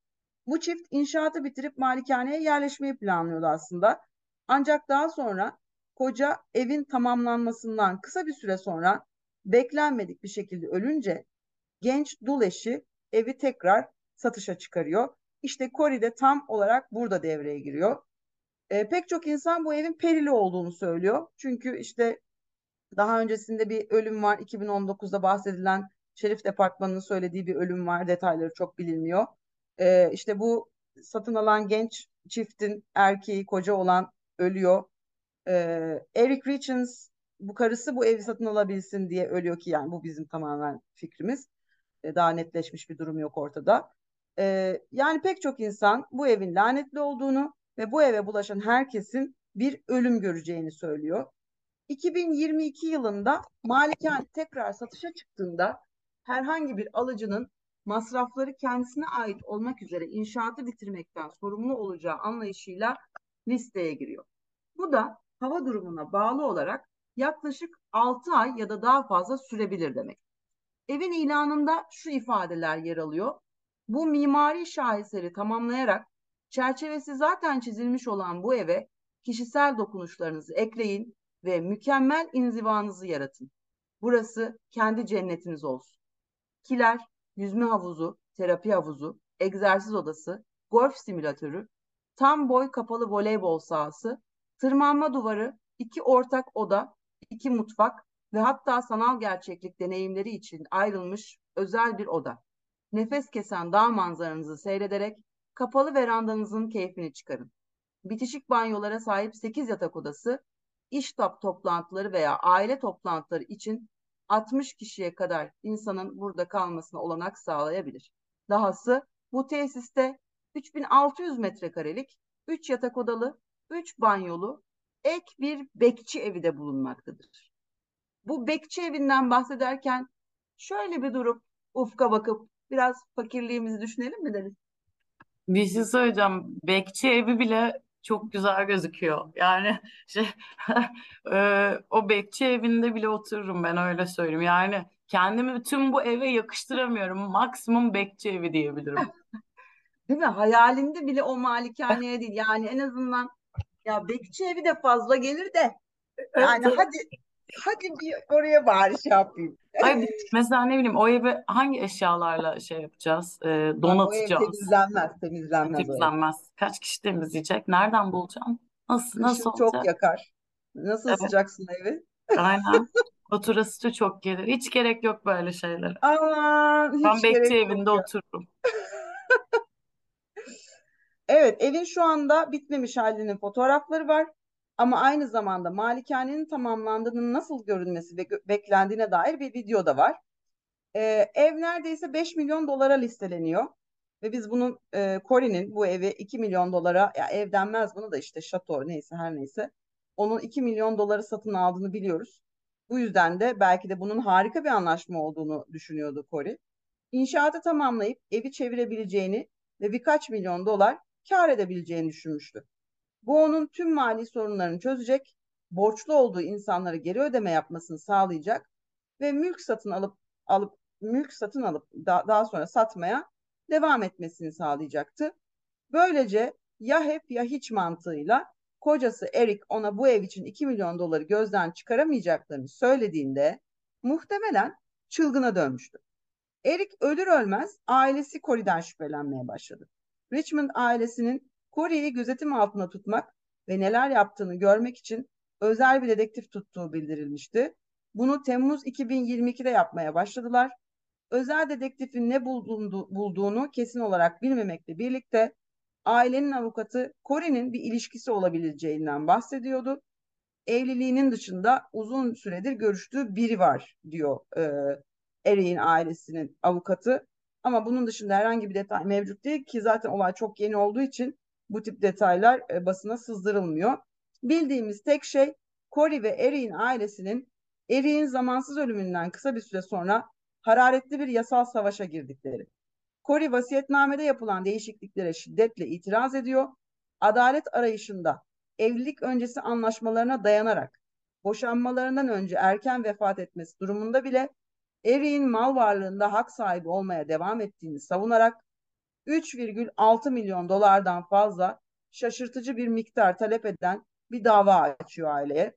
Bu çift inşaatı bitirip malikaneye yerleşmeyi planlıyordu aslında. Ancak daha sonra koca evin tamamlanmasından kısa bir süre sonra beklenmedik bir şekilde ölünce genç dul eşi evi tekrar satışa çıkarıyor. İşte Kori de tam olarak burada devreye giriyor. E, pek çok insan bu evin perili olduğunu söylüyor. Çünkü işte daha öncesinde bir ölüm var. 2019'da bahsedilen Şerif Departmanı'nın söylediği bir ölüm var. Detayları çok bilinmiyor. E, işte bu satın alan genç çiftin erkeği, koca olan ölüyor. E, Eric Richens bu karısı bu evi satın alabilsin diye ölüyor ki yani bu bizim tamamen fikrimiz. E, daha netleşmiş bir durum yok ortada. Ee, yani pek çok insan bu evin lanetli olduğunu ve bu eve bulaşan herkesin bir ölüm göreceğini söylüyor. 2022 yılında Malikane tekrar satışa çıktığında herhangi bir alıcının masrafları kendisine ait olmak üzere inşaatı bitirmekten sorumlu olacağı anlayışıyla listeye giriyor. Bu da hava durumuna bağlı olarak yaklaşık 6 ay ya da daha fazla sürebilir demek. Evin ilanında şu ifadeler yer alıyor. Bu mimari şaheseri tamamlayarak çerçevesi zaten çizilmiş olan bu eve kişisel dokunuşlarınızı ekleyin ve mükemmel inzivanızı yaratın. Burası kendi cennetiniz olsun. Kiler, yüzme havuzu, terapi havuzu, egzersiz odası, golf simülatörü, tam boy kapalı voleybol sahası, tırmanma duvarı, iki ortak oda, iki mutfak ve hatta sanal gerçeklik deneyimleri için ayrılmış özel bir oda. Nefes kesen dağ manzaranızı seyrederek kapalı verandanızın keyfini çıkarın. Bitişik banyolara sahip 8 yatak odası, iş top toplantıları veya aile toplantıları için 60 kişiye kadar insanın burada kalmasına olanak sağlayabilir. Dahası bu tesiste 3600 metrekarelik 3 yatak odalı, 3 banyolu ek bir bekçi evi de bulunmaktadır. Bu bekçi evinden bahsederken şöyle bir durup ufka bakıp biraz fakirliğimizi düşünelim mi Deniz? Bir şey söyleyeceğim. Bekçi evi bile çok güzel gözüküyor. Yani *laughs* şey *laughs* e, o bekçi evinde bile otururum ben öyle söyleyeyim. Yani kendimi bütün bu eve yakıştıramıyorum. Maksimum bekçi evi diyebilirim. *laughs* Değil mi? Hayalinde bile o malikaneye değil. Yani en azından ya bekçi evi de fazla gelir de yani hadi hadi bir oraya bari şey yapayım. Ay, *laughs* mesela ne bileyim o evi hangi eşyalarla şey yapacağız? E, O ev donatacağız. temizlenmez, temizlenmez o ev. Temizlenmez. Kaç kişi temizleyecek? Nereden bulacağım? Nasıl nasıl Kışın çok olacak? yakar. Nasıl Evet. ısıtacaksın evi? Aynen. *laughs* Faturası da çok gelir. Hiç gerek yok böyle şeylere. Aman Ben hiç bekçi gerek yok evinde ya. otururum. *laughs* Evet, evin şu anda bitmemiş halinin fotoğrafları var. Ama aynı zamanda malikanenin tamamlandığının nasıl görünmesi gö- beklendiğine dair bir video da var. Ee, ev neredeyse 5 milyon dolara listeleniyor. Ve biz bunun e, Cory'nin bu evi 2 milyon dolara, ya ev denmez bunu da işte şato neyse her neyse. Onun 2 milyon doları satın aldığını biliyoruz. Bu yüzden de belki de bunun harika bir anlaşma olduğunu düşünüyordu Cory. İnşaatı tamamlayıp evi çevirebileceğini ve birkaç milyon dolar kar edebileceğini düşünmüştü. Bu onun tüm mali sorunlarını çözecek, borçlu olduğu insanlara geri ödeme yapmasını sağlayacak ve mülk satın alıp alıp mülk satın alıp da, daha sonra satmaya devam etmesini sağlayacaktı. Böylece ya hep ya hiç mantığıyla kocası Eric ona bu ev için 2 milyon doları gözden çıkaramayacaklarını söylediğinde muhtemelen çılgına dönmüştü. Eric ölür ölmez ailesi Cory'den şüphelenmeye başladı. Richmond ailesinin Cory'yi gözetim altında tutmak ve neler yaptığını görmek için özel bir dedektif tuttuğu bildirilmişti. Bunu Temmuz 2022'de yapmaya başladılar. Özel dedektifin ne bulduğunu, bulduğunu kesin olarak bilmemekle birlikte ailenin avukatı Cory'nin bir ilişkisi olabileceğinden bahsediyordu. Evliliğinin dışında uzun süredir görüştüğü biri var diyor e, Eric'in ailesinin avukatı. Ama bunun dışında herhangi bir detay mevcut değil ki zaten olay çok yeni olduğu için bu tip detaylar e, basına sızdırılmıyor. Bildiğimiz tek şey Cory ve Eric'in ailesinin Eric'in zamansız ölümünden kısa bir süre sonra hararetli bir yasal savaşa girdikleri. Cory vasiyetnamede yapılan değişikliklere şiddetle itiraz ediyor. Adalet arayışında evlilik öncesi anlaşmalarına dayanarak boşanmalarından önce erken vefat etmesi durumunda bile Eric'in mal varlığında hak sahibi olmaya devam ettiğini savunarak 3,6 milyon dolardan fazla şaşırtıcı bir miktar talep eden bir dava açıyor aileye.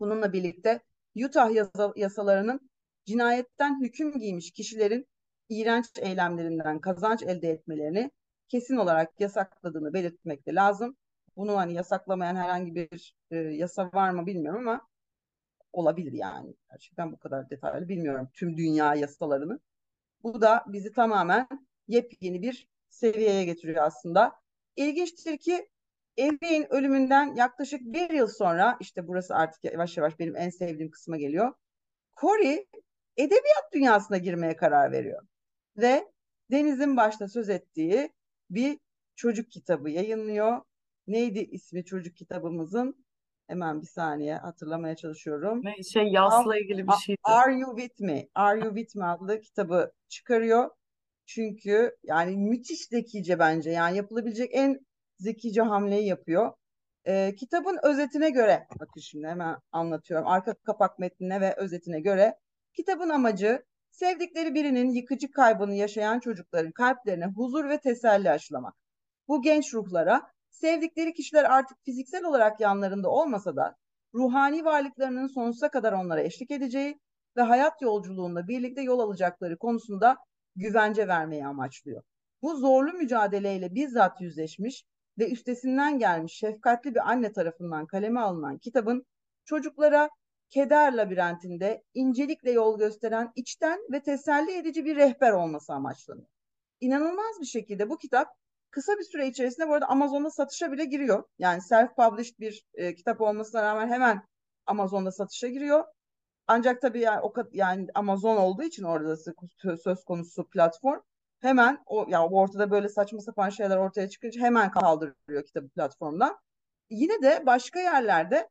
Bununla birlikte Utah yasa, yasalarının cinayetten hüküm giymiş kişilerin iğrenç eylemlerinden kazanç elde etmelerini kesin olarak yasakladığını belirtmek de lazım. Bunu hani yasaklamayan herhangi bir e, yasa var mı bilmiyorum ama olabilir yani. Gerçekten bu kadar detaylı bilmiyorum tüm dünya yasalarını. Bu da bizi tamamen yepyeni bir seviyeye getiriyor aslında. İlginçtir ki Erik'in ölümünden yaklaşık bir yıl sonra işte burası artık yavaş yavaş benim en sevdiğim kısma geliyor. Cory edebiyat dünyasına girmeye karar veriyor. Ve Deniz'in başta söz ettiği bir çocuk kitabı yayınlıyor. Neydi ismi çocuk kitabımızın? Hemen bir saniye hatırlamaya çalışıyorum. Ne, şey yasla ilgili bir şeydi. Are You With Me? Are You With Me adlı kitabı çıkarıyor. Çünkü yani müthiş zekice bence. Yani yapılabilecek en zekice hamleyi yapıyor. Ee, kitabın özetine göre, bakın şimdi hemen anlatıyorum. Arka kapak metnine ve özetine göre. Kitabın amacı sevdikleri birinin yıkıcı kaybını yaşayan çocukların kalplerine huzur ve teselli aşılamak. Bu genç ruhlara sevdikleri kişiler artık fiziksel olarak yanlarında olmasa da ruhani varlıklarının sonsuza kadar onlara eşlik edeceği ve hayat yolculuğunda birlikte yol alacakları konusunda güvence vermeyi amaçlıyor. Bu zorlu mücadeleyle bizzat yüzleşmiş ve üstesinden gelmiş şefkatli bir anne tarafından kaleme alınan kitabın çocuklara keder labirentinde incelikle yol gösteren içten ve teselli edici bir rehber olması amaçlanıyor. İnanılmaz bir şekilde bu kitap kısa bir süre içerisinde bu arada Amazon'da satışa bile giriyor. Yani self-published bir e, kitap olmasına rağmen hemen Amazon'da satışa giriyor. Ancak tabii yani o yani Amazon olduğu için orada söz konusu platform hemen o ya ortada böyle saçma sapan şeyler ortaya çıkınca hemen kaldırıyor kitabı platformdan. Yine de başka yerlerde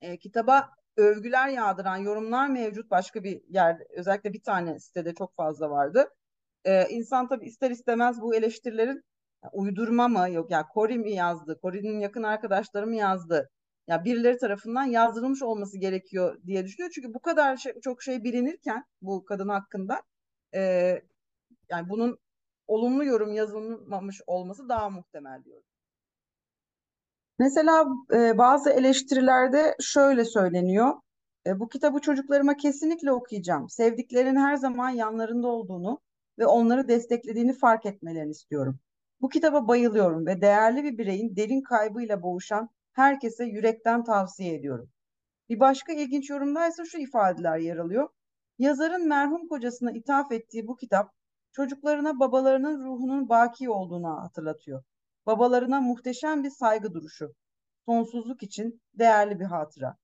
e, kitaba övgüler yağdıran yorumlar mevcut. Başka bir yer özellikle bir tane sitede çok fazla vardı. E, insan tabii ister istemez bu eleştirilerin uydurma mı yok ya yani Cory mi yazdı, Cory'nin yakın arkadaşları mı yazdı? Ya birileri tarafından yazdırılmış olması gerekiyor diye düşünüyor. Çünkü bu kadar şey, çok şey bilinirken bu kadın hakkında e, yani bunun olumlu yorum yazılmamış olması daha muhtemel diyorum. Mesela e, bazı eleştirilerde şöyle söyleniyor. E, bu kitabı çocuklarıma kesinlikle okuyacağım. Sevdiklerinin her zaman yanlarında olduğunu ve onları desteklediğini fark etmelerini istiyorum. Bu kitaba bayılıyorum ve değerli bir bireyin derin kaybıyla boğuşan herkese yürekten tavsiye ediyorum. Bir başka ilginç yorumda ise şu ifadeler yer alıyor. Yazarın merhum kocasına ithaf ettiği bu kitap çocuklarına babalarının ruhunun baki olduğunu hatırlatıyor. Babalarına muhteşem bir saygı duruşu. Sonsuzluk için değerli bir hatıra.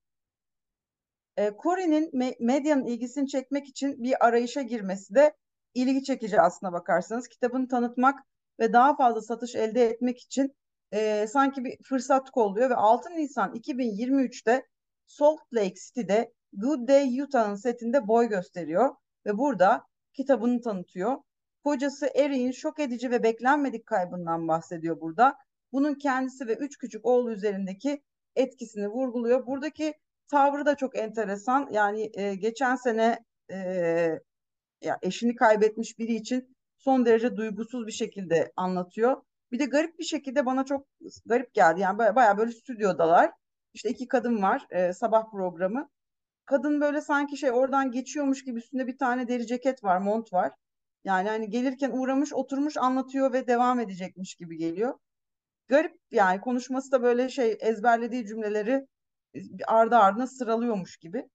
E, Cory'nin me medyanın ilgisini çekmek için bir arayışa girmesi de ilgi çekici aslına bakarsanız. Kitabını tanıtmak ve daha fazla satış elde etmek için e, sanki bir fırsat kolluyor ve 6 Nisan 2023'te Salt Lake City'de Good Day Utah'ın setinde boy gösteriyor ve burada kitabını tanıtıyor. Kocası Eric'in şok edici ve beklenmedik kaybından bahsediyor burada. Bunun kendisi ve üç küçük oğlu üzerindeki etkisini vurguluyor. Buradaki tavrı da çok enteresan. Yani e, geçen sene e, ya eşini kaybetmiş biri için son derece duygusuz bir şekilde anlatıyor. Bir de garip bir şekilde bana çok garip geldi. Yani baya, böyle stüdyodalar. İşte iki kadın var e, sabah programı. Kadın böyle sanki şey oradan geçiyormuş gibi üstünde bir tane deri ceket var, mont var. Yani hani gelirken uğramış, oturmuş, anlatıyor ve devam edecekmiş gibi geliyor. Garip yani konuşması da böyle şey ezberlediği cümleleri ardı ardına sıralıyormuş gibi.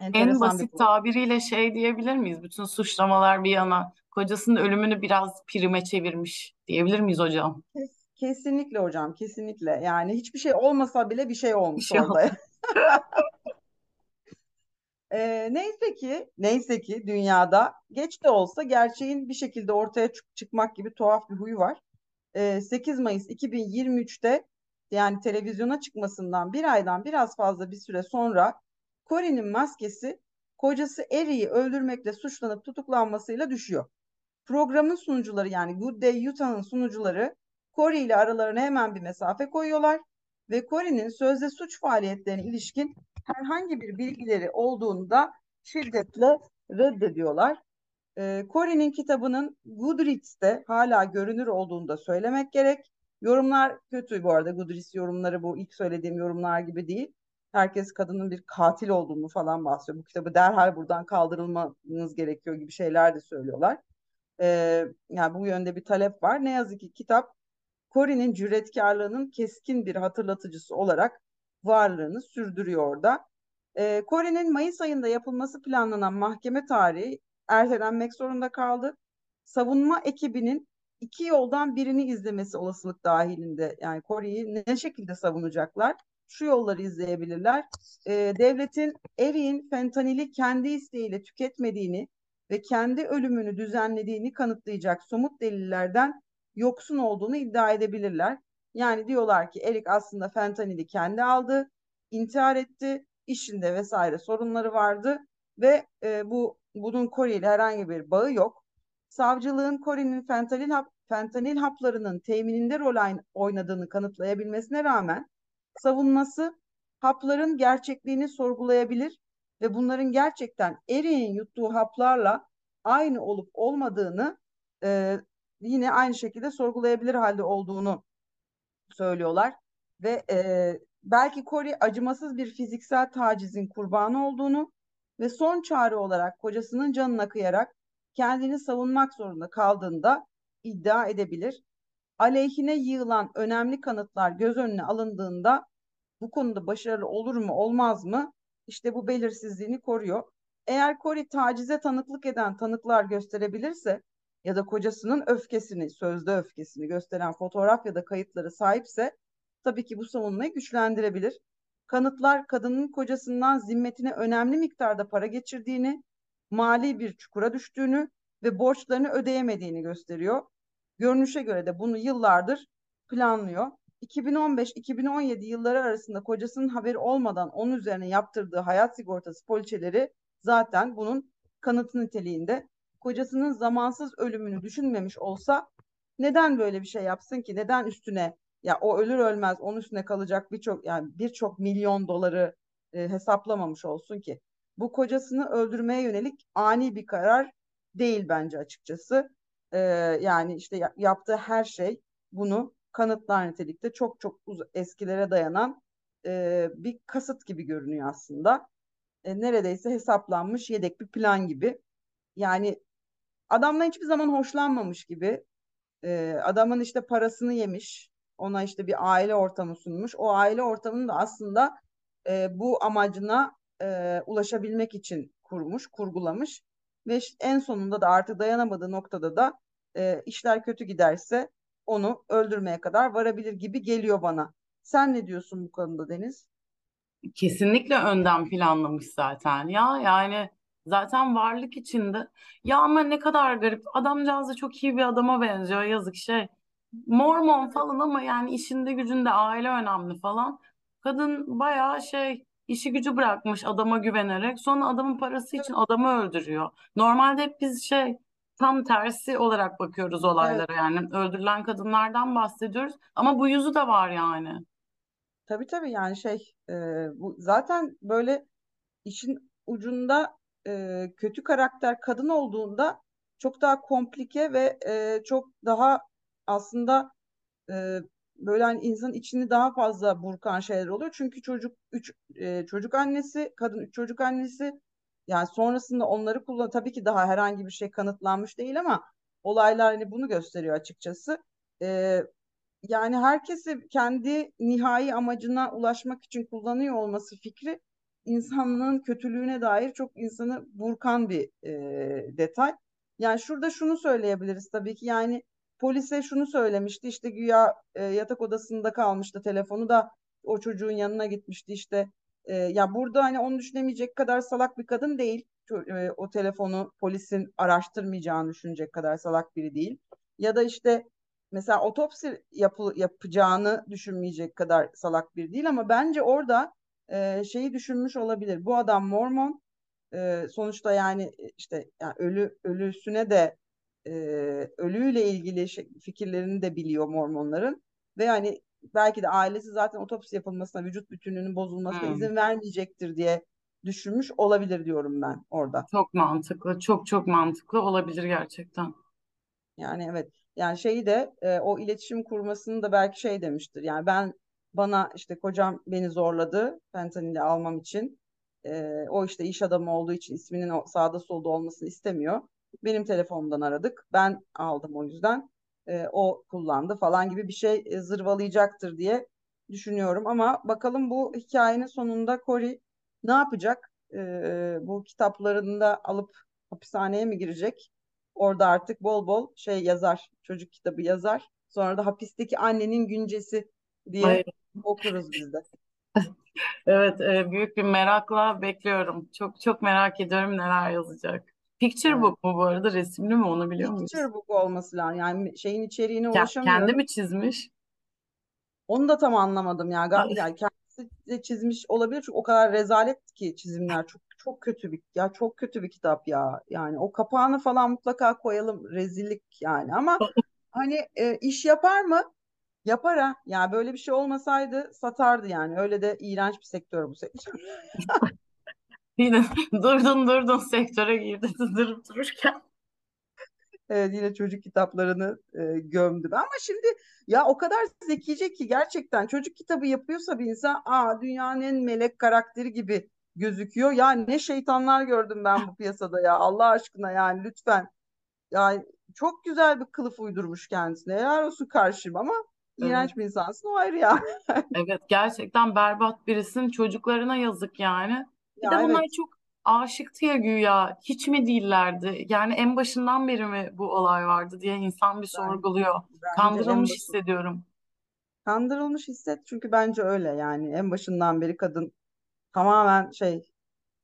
Enteresan en basit tabiriyle şey diyebilir miyiz? Bütün suçlamalar bir yana kocasının ölümünü biraz prime çevirmiş diyebilir miyiz hocam? Kes, kesinlikle hocam, kesinlikle. Yani hiçbir şey olmasa bile bir şey olmuş bir şey orada. *laughs* E, neyse ki neyse ki dünyada geç de olsa gerçeğin bir şekilde ortaya çık çıkmak gibi tuhaf bir huyu var. E, 8 Mayıs 2023'te yani televizyona çıkmasından bir aydan biraz fazla bir süre sonra Cory'nin maskesi kocası Eric'i öldürmekle suçlanıp tutuklanmasıyla düşüyor. Programın sunucuları yani Good Day Utah'ın sunucuları Corey ile aralarına hemen bir mesafe koyuyorlar ve Corey'nin sözde suç faaliyetlerine ilişkin herhangi bir bilgileri olduğunu da şiddetle reddediyorlar. E, Corey'nin kitabının Goodreads'te hala görünür olduğunu da söylemek gerek. Yorumlar kötü bu arada. Goodreads yorumları bu ilk söylediğim yorumlar gibi değil. Herkes kadının bir katil olduğunu falan bahsediyor. Bu kitabı derhal buradan kaldırılmanız gerekiyor gibi şeyler de söylüyorlar. Ee, yani bu yönde bir talep var. Ne yazık ki kitap Cory'nin cüretkarlığının keskin bir hatırlatıcısı olarak varlığını sürdürüyor orada. E, Kore'nin Mayıs ayında yapılması planlanan mahkeme tarihi ertelenmek zorunda kaldı. Savunma ekibinin iki yoldan birini izlemesi olasılık dahilinde. Yani Kore'yi ne şekilde savunacaklar? Şu yolları izleyebilirler. E, devletin Eri'nin fentanili kendi isteğiyle tüketmediğini ve kendi ölümünü düzenlediğini kanıtlayacak somut delillerden yoksun olduğunu iddia edebilirler. Yani diyorlar ki Erik aslında fentanili kendi aldı, intihar etti, işinde vesaire sorunları vardı ve e, bu bunun Corey ile herhangi bir bağı yok. Savcılığın Corey'nin fentanil, hap, fentanil haplarının temininde rol oynadığını kanıtlayabilmesine rağmen savunması hapların gerçekliğini sorgulayabilir ve bunların gerçekten Erik'in yuttuğu haplarla aynı olup olmadığını e, yine aynı şekilde sorgulayabilir halde olduğunu söylüyorlar. Ve e, belki Corey acımasız bir fiziksel tacizin kurbanı olduğunu ve son çare olarak kocasının canına kıyarak kendini savunmak zorunda kaldığında iddia edebilir. Aleyhine yığılan önemli kanıtlar göz önüne alındığında bu konuda başarılı olur mu olmaz mı? İşte bu belirsizliğini koruyor. Eğer Corey tacize tanıklık eden tanıklar gösterebilirse ya da kocasının öfkesini, sözde öfkesini gösteren fotoğraf ya da kayıtları sahipse tabii ki bu savunmayı güçlendirebilir. Kanıtlar kadının kocasından zimmetine önemli miktarda para geçirdiğini, mali bir çukura düştüğünü ve borçlarını ödeyemediğini gösteriyor. Görünüşe göre de bunu yıllardır planlıyor. 2015-2017 yılları arasında kocasının haberi olmadan onun üzerine yaptırdığı hayat sigortası poliçeleri zaten bunun kanıtı niteliğinde. Kocasının zamansız ölümünü düşünmemiş olsa neden böyle bir şey yapsın ki? Neden üstüne ya o ölür ölmez onun üstüne kalacak birçok yani birçok milyon doları e, hesaplamamış olsun ki? Bu kocasını öldürmeye yönelik ani bir karar değil bence açıkçası. E, yani işte yaptığı her şey bunu kanıtlar nitelikte çok çok eskilere dayanan e, bir kasıt gibi görünüyor aslında. E, neredeyse hesaplanmış yedek bir plan gibi. Yani adamdan hiçbir zaman hoşlanmamış gibi. E, adamın işte parasını yemiş. Ona işte bir aile ortamı sunmuş. O aile ortamını da aslında e, bu amacına e, ulaşabilmek için kurmuş, kurgulamış. Ve en sonunda da artık dayanamadığı noktada da e, işler kötü giderse onu öldürmeye kadar varabilir gibi geliyor bana. Sen ne diyorsun bu konuda Deniz? Kesinlikle önden planlamış zaten. Ya yani zaten varlık içinde. Ya ama ne kadar garip. Adamcağız da çok iyi bir adama benziyor. Yazık şey. Mormon falan ama yani işinde gücünde aile önemli falan. Kadın bayağı şey işi gücü bırakmış adama güvenerek. Sonra adamın parası için adamı öldürüyor. Normalde hep biz şey tam tersi olarak bakıyoruz olaylara Evet. yani öldürülen kadınlardan bahsediyoruz ama bu yüzü de var yani. Tabii tabii yani şey e, bu zaten böyle işin ucunda e, kötü karakter kadın olduğunda çok daha komplike ve e, çok daha aslında e, böyle hani insanın içini daha fazla burkan şeyler oluyor. Çünkü çocuk üç e, çocuk annesi, kadın üç çocuk annesi yani sonrasında onları kullan tabii ki daha herhangi bir şey kanıtlanmış değil ama olaylar hani bunu gösteriyor açıkçası. E, yani herkesi kendi nihai amacına ulaşmak için kullanıyor olması fikri insanlığın kötülüğüne dair çok insanı burkan bir e, detay. Yani şurada şunu söyleyebiliriz tabii ki yani polise şunu söylemişti işte güya e, yatak odasında kalmıştı telefonu da o çocuğun yanına gitmişti işte e, ya burada hani onu düşünemeyecek kadar salak bir kadın değil e, o telefonu polisin araştırmayacağını düşünecek kadar salak biri değil ya da işte mesela otopsi yapı, yapacağını düşünmeyecek kadar salak bir değil ama bence orada e, şeyi düşünmüş olabilir. Bu adam Mormon e, sonuçta yani e, işte yani ölü ölüsüne de e, ölüyle ilgili şey, fikirlerini de biliyor Mormonların ve yani belki de ailesi zaten otopsi yapılmasına vücut bütünlüğünün bozulmasına Hmm. izin vermeyecektir diye düşünmüş olabilir diyorum ben orada. Çok mantıklı, çok çok mantıklı olabilir gerçekten. Yani evet. Yani şeyi de e, o iletişim kurmasını da belki şey demiştir. Yani ben bana işte kocam beni zorladı fentanili almam için. E, o işte iş adamı olduğu için isminin sağda solda olmasını istemiyor. Benim telefonumdan aradık. Ben aldım o yüzden. E, o kullandı falan gibi bir şey e, zırvalayacaktır diye düşünüyorum. Ama bakalım bu hikayenin sonunda Cory ne yapacak? E, bu kitaplarını alıp hapishaneye mi girecek? Orada artık bol bol şey yazar, çocuk kitabı yazar. Sonra da hapisteki annenin güncesi diye okuruz biz de. *laughs* evet, e, büyük bir merakla bekliyorum. Çok çok merak ediyorum neler yazacak. Picture book mu bu arada resimli mi onu biliyor muyuz? Picture book olması lazım. Yani şeyin içeriğine ulaşamıyorum. kendi mi çizmiş? Onu da tam anlamadım ya. Ga- Ay, Yani kendisi de çizmiş olabilir çünkü o kadar rezalet ki çizimler çok çok kötü bir ya çok kötü bir kitap ya. Yani o kapağını falan mutlaka koyalım rezillik yani ama hani e, iş yapar mı? Yapar ha. Yani böyle bir şey olmasaydı satardı yani. Öyle de iğrenç bir sektör bu sektör. *laughs* Yine *laughs* durdun durdun sektöre girdi *laughs* durup dururken. Evet yine çocuk kitaplarını e, gömdüm. Ama şimdi ya o kadar zekice ki gerçekten çocuk kitabı yapıyorsa bir insan aa dünyanın en melek karakteri gibi gözüküyor. Ya ne şeytanlar gördüm ben bu piyasada ya Allah aşkına yani lütfen. Yani çok güzel bir kılıf uydurmuş kendisine. Helal olsun karşıyım ama Evet. iğrenç bir insansın o ayrı ya. *laughs* Evet gerçekten berbat birisin. Çocuklarına yazık yani. Bir de Ya bunlar evet çok aşıktı ya güya. Hiç mi değillerdi? Yani en başından beri mi bu olay vardı diye insan bir ben, sorguluyor. bence en Kandırılmış başı hissediyorum. kandırılmış hisset çünkü bence öyle yani en başından beri kadın tamamen şey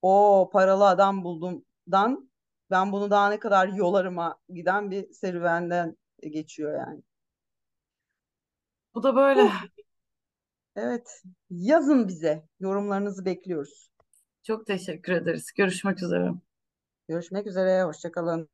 o paralı adam buldumdan ben bunu daha ne kadar yolarıma giden bir serüvenden geçiyor yani. Bu da böyle. Huh, evet. Yazın bize. Yorumlarınızı bekliyoruz. Çok teşekkür ederiz. Görüşmek üzere. Görüşmek üzere. Hoşça kalın.